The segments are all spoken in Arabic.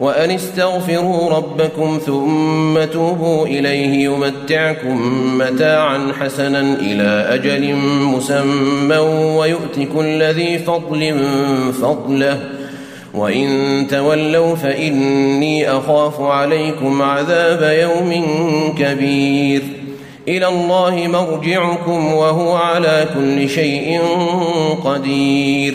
وأن استغفروا ربكم ثم توبوا إليه يمتعكم متاعا حسنا إلى أجل مسمى ويؤت كل ذي فضل فضله. وإن تولوا فإني أخاف عليكم عذاب يوم كبير. إلى الله مرجعكم وهو على كل شيء قدير.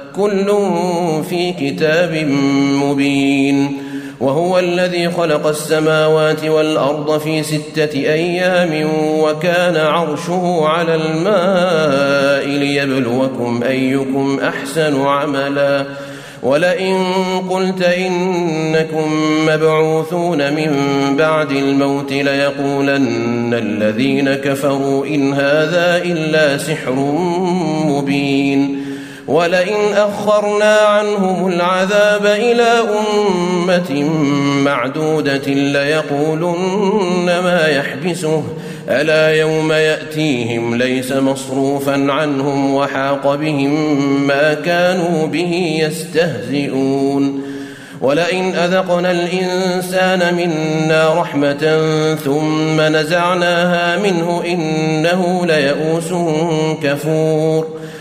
كل في كتاب مبين وهو الذي خلق السماوات والأرض في ستة أيام وكان عرشه على الماء ليبلوكم أيكم أحسن عملا ولئن قلت إنكم مبعوثون من بعد الموت ليقولن الذين كفروا إن هذا إلا سحر مبين ولئن أخرنا عنهم العذاب إلى أمة معدودة ليقولن ما يحبسه. ألا يوم يأتيهم ليس مصروفا عنهم وحاق بهم ما كانوا به يستهزئون. ولئن أذقنا الإنسان منا رحمة ثم نزعناها منه إنه ليئوس كفور.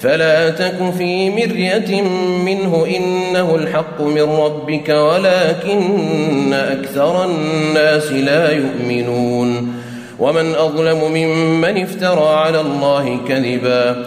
فلا تك في مرية منه إنه الحق من ربك ولكن أكثر الناس لا يؤمنون. ومن أظلم ممن افترى على الله كذبا.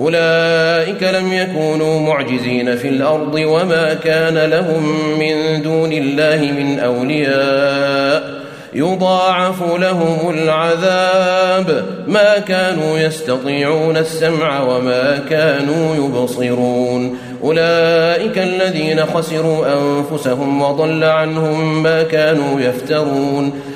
أولئك لم يكونوا معجزين في الأرض وما كان لهم من دون الله من أولياء. يضاعف لهم العذاب. ما كانوا يستطيعون السمع وما كانوا يبصرون. أولئك الذين خسروا أنفسهم وضل عنهم ما كانوا يفترون.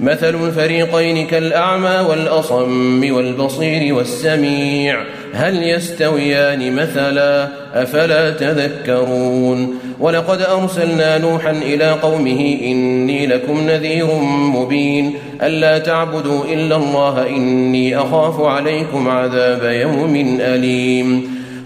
مثل الفريقين كالأعمى والأصم والبصير والسميع. هل يستويان مثلا؟ أفلا تذكرون. ولقد أرسلنا نوحا إلى قومه إني لكم نذير مبين. ألا تعبدوا إلا الله إني أخاف عليكم عذاب يوم أليم.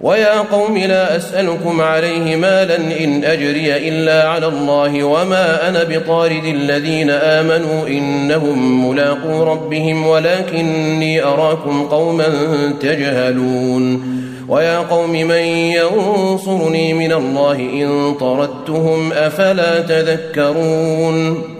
ويا قوم لا أسألكم عليه مالا إن أجري إلا على الله وما أنا بطارد الذين آمنوا إنهم ملاقو ربهم ولكني أراكم قوما تجهلون ويا قوم من ينصرني من الله إن طردتهم أفلا تذكرون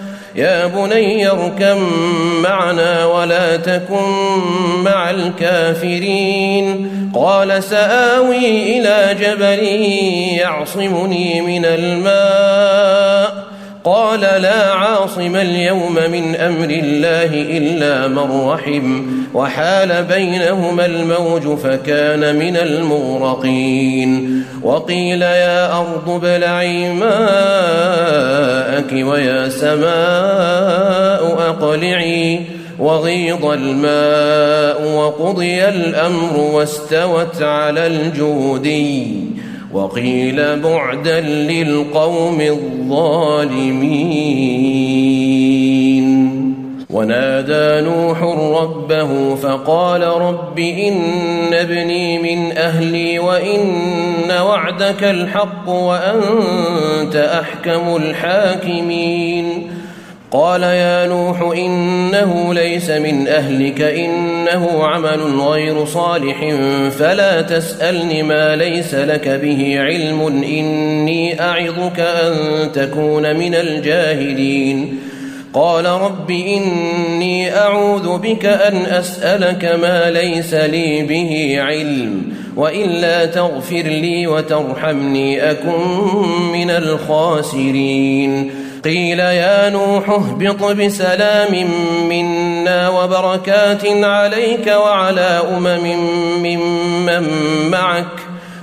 يا بني اركب معنا ولا تكن مع الكافرين. قال سآوي إلى جبل يعصمني من الماء. قال لا عاصم اليوم من أمر الله إلا من رحم وحال بينهما الموج فكان من المغرقين وقيل يا أرض ابلعي ماءك ويا سماء أقلعي وغيض الماء وقضي الأمر واستوت على الجودي وقيل بعدا للقوم الظالمين. ونادى نوح ربه فقال رب إن ابني من أهلي وإن وعدك الحق وأنت أحكم الحاكمين. قال يا نوح إنه ليس من أهلك إنه عمل غير صالح فلا تسألني ما ليس لك به علم إني أعظك أن تكون من الجاهلين. قال رب إني أعوذ بك أن أسألك ما ليس لي به علم وإلا تغفر لي وترحمني أكن من الخاسرين. قيل يا نوح اهبط بسلام منا وبركات عليك وعلى أمم ممن معك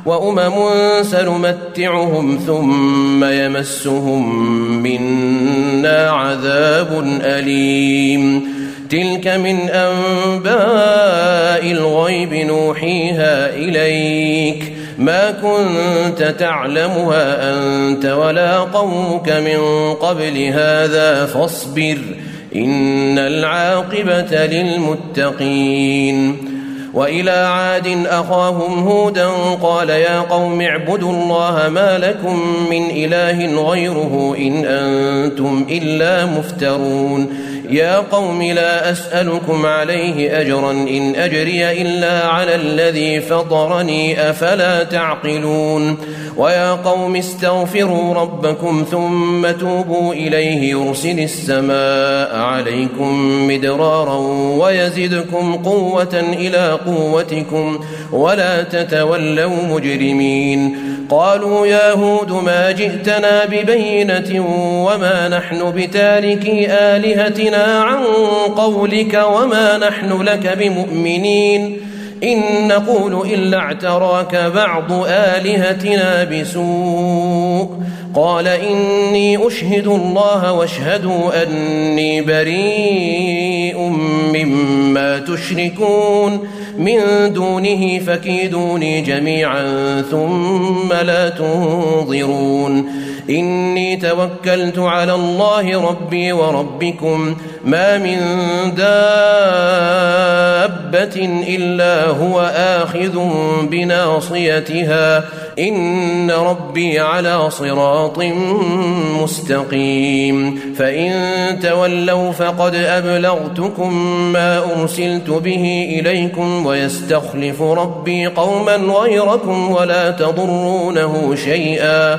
وأمم سنمتعهم ثم يمسهم منا عذاب أليم. تلك من أنباء الغيب نوحيها إليك. ما كنت تعلمها أنت ولا قومك من قبل هذا فاصبر إن العاقبة للمتقين. وإلى عاد أخاهم هودا قال يا قوم اعبدوا الله ما لكم من إله غيره إن أنتم إلا مفترون. يا قوم لا أسألكم عليه أجرا إن أجري إلا على الذي فطرني أفلا تعقلون ويا قوم استغفروا ربكم ثم توبوا إليه يرسل السماء عليكم مدرارا ويزدكم قوة إلى قوتكم ولا تتولوا مجرمين قالوا يا هود ما جئتنا ببينة وما نحن بتاركي الهتنا عن قولك وما نحن لك بمؤمنين إن نقول إلا اعتراك بعض آلهتنا بسوء قال إني أشهد الله واشهدوا أني بريء مما تشركون من دونه فكيدوني جميعا ثم لا تنظرون إني توكلت على الله ربي وربكم ما من دابة إلا هو آخذ بناصيتها إن ربي على صراط مستقيم فإن تولوا فقد أبلغتكم ما أرسلت به إليكم ويستخلف ربي قوما غيركم ولا تضرونه شيئا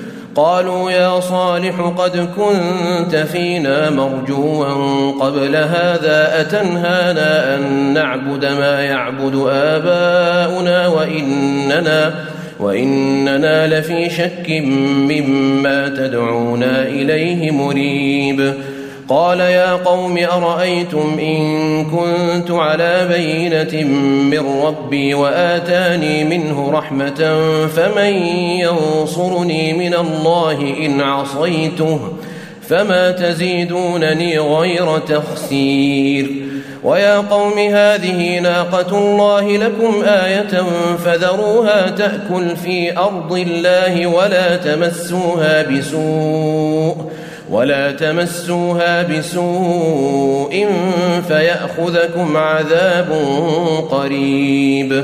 قالوا يا صالح قد كنت فينا مرجوا قبل هذا أتنهانا أن نعبد ما يعبد آباؤنا وإننا وإننا لفي شك مما تدعونا إليه مريب قال يا قوم أرأيتم إن كنت على بينة من ربي وآتاني منه رحمة فمن ينصرني من الله إن عصيته فما تزيدونني غير تخسير ويا قوم هذه ناقة الله لكم آية فذروها تأكل في أرض الله ولا تمسوها بسوء ولا تمسوها بسوء فيأخذكم عذاب قريب.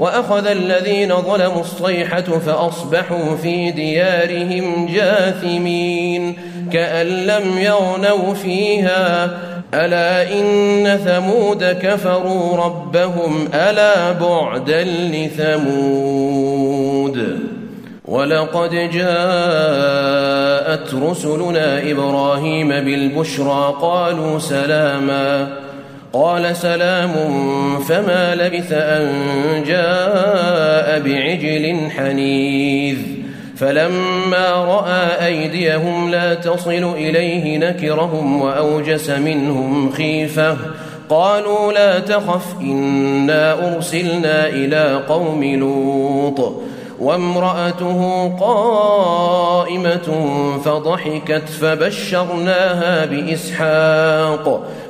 وأخذ الذين ظلموا الصيحة فأصبحوا في ديارهم جاثمين كأن لم يغنوا فيها. ألا إن ثمود كفروا ربهم. ألا بعدا لثمود. ولقد جاءت رسلنا إبراهيم بالبشرى. قالوا سلاما. قال سلام فما لبث أن جاء بعجل حنيذ. فلما رأى أيديهم لا تصل إليه نكرهم وأوجس منهم خيفة. قالوا لا تخف إنا أرسلنا إلى قوم لوط. وامرأته قائمة فضحكت فبشرناها بإسحاق.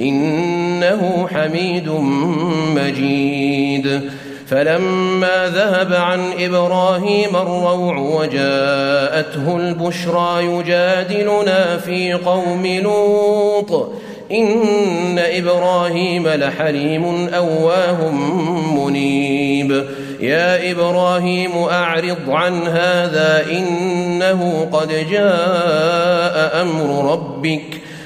إنه حميد مجيد. فلما ذهب عن إبراهيم الروع وجاءته البشرى يجادلنا في قوم لوط. إن إبراهيم لحليم أواه منيب. يا إبراهيم أعرض عن هذا إنه قد جاء أمر ربك.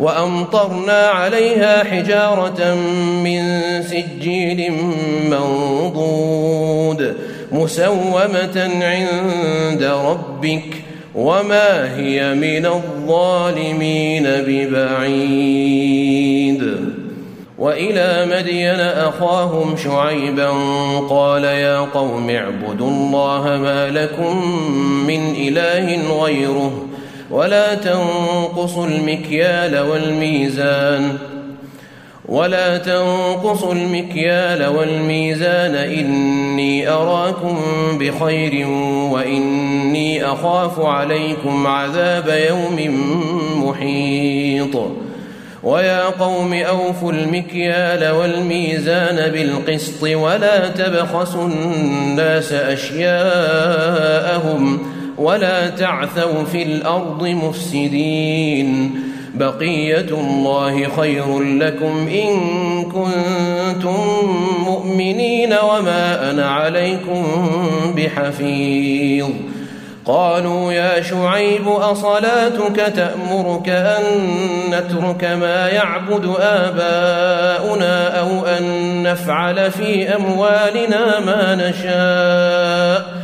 وأمطرنا عليها حجارة من سجيل منضود مسومة عند ربك وما هي من الظالمين ببعيد. وإلى مدين أخاهم شعيبا قال يا قوم اعبدوا الله ما لكم من إله ولا تنقصوا المكيال والميزان إني أراكم بخير وإني أخاف عليكم عذاب يوم محيط ويا قوم أوفوا المكيال والميزان بالقسط ولا تبخسوا الناس أشياءهم ولا تعثوا في الأرض مفسدين. بقية الله خير لكم إن كنتم مؤمنين وما أنا عليكم بحفيظ. قالوا يا شعيب أصلاتك تأمرك أن نترك ما يعبد آباؤنا أو أن نفعل في أموالنا ما نشاء؟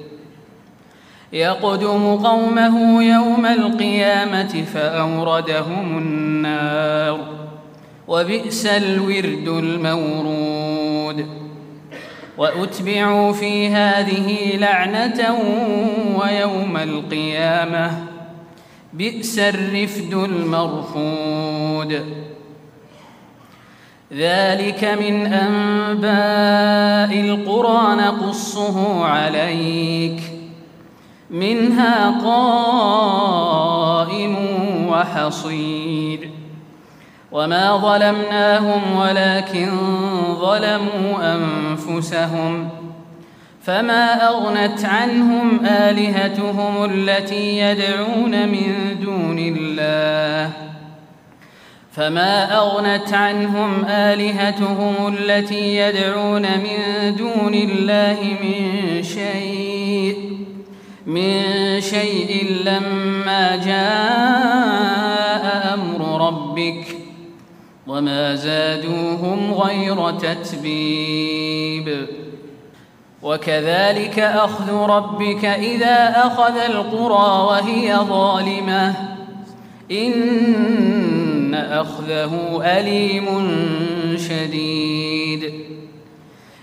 يقدم قومه يوم القيامة فأوردهم النار. وبئس الورد المورود. وأتبعوا في هذه لعنة ويوم القيامة. بئس الرفد المرفود. ذلك من أنباء القرى نقصه عليك ۖ. منها قائم وحصيد. وما ظلمناهم ولكن ظلموا أنفسهم. فما أغنت عنهم آلهتهم التي يدعون من دون الله. فما أغنت عنهم آلهتهم التي يدعون من دون الله من شيء. من شيء لما جاء أمر ربك وما زادوهم غير تتبيب. وكذلك أخذ ربك إذا أخذ القرى وهي ظالمة. إن أخذه أليم شديد.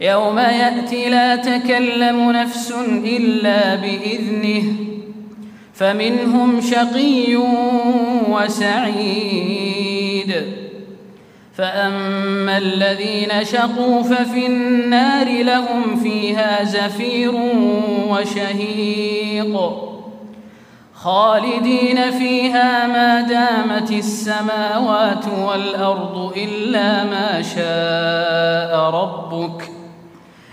يوم يأتي لا تكلم نفس إلا بإذنه فمنهم شقي وسعيد. فأما الذين شقوا ففي النار لهم فيها زفير وشهيق. خالدين فيها ما دامت السماوات والأرض إلا ما شاء ربك ۖ.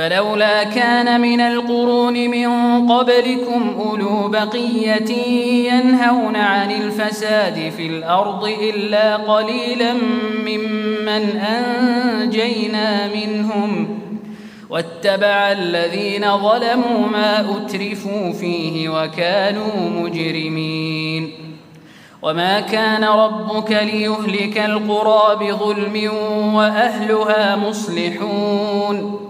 فلولا كان من القرون من قبلكم أولو بقية ينهون عن الفساد في الأرض إلا قليلا ممن أنجينا منهم واتبع الذين ظلموا ما أترفوا فيه وكانوا مجرمين وما كان ربك ليهلك القرى بظلم وأهلها مصلحون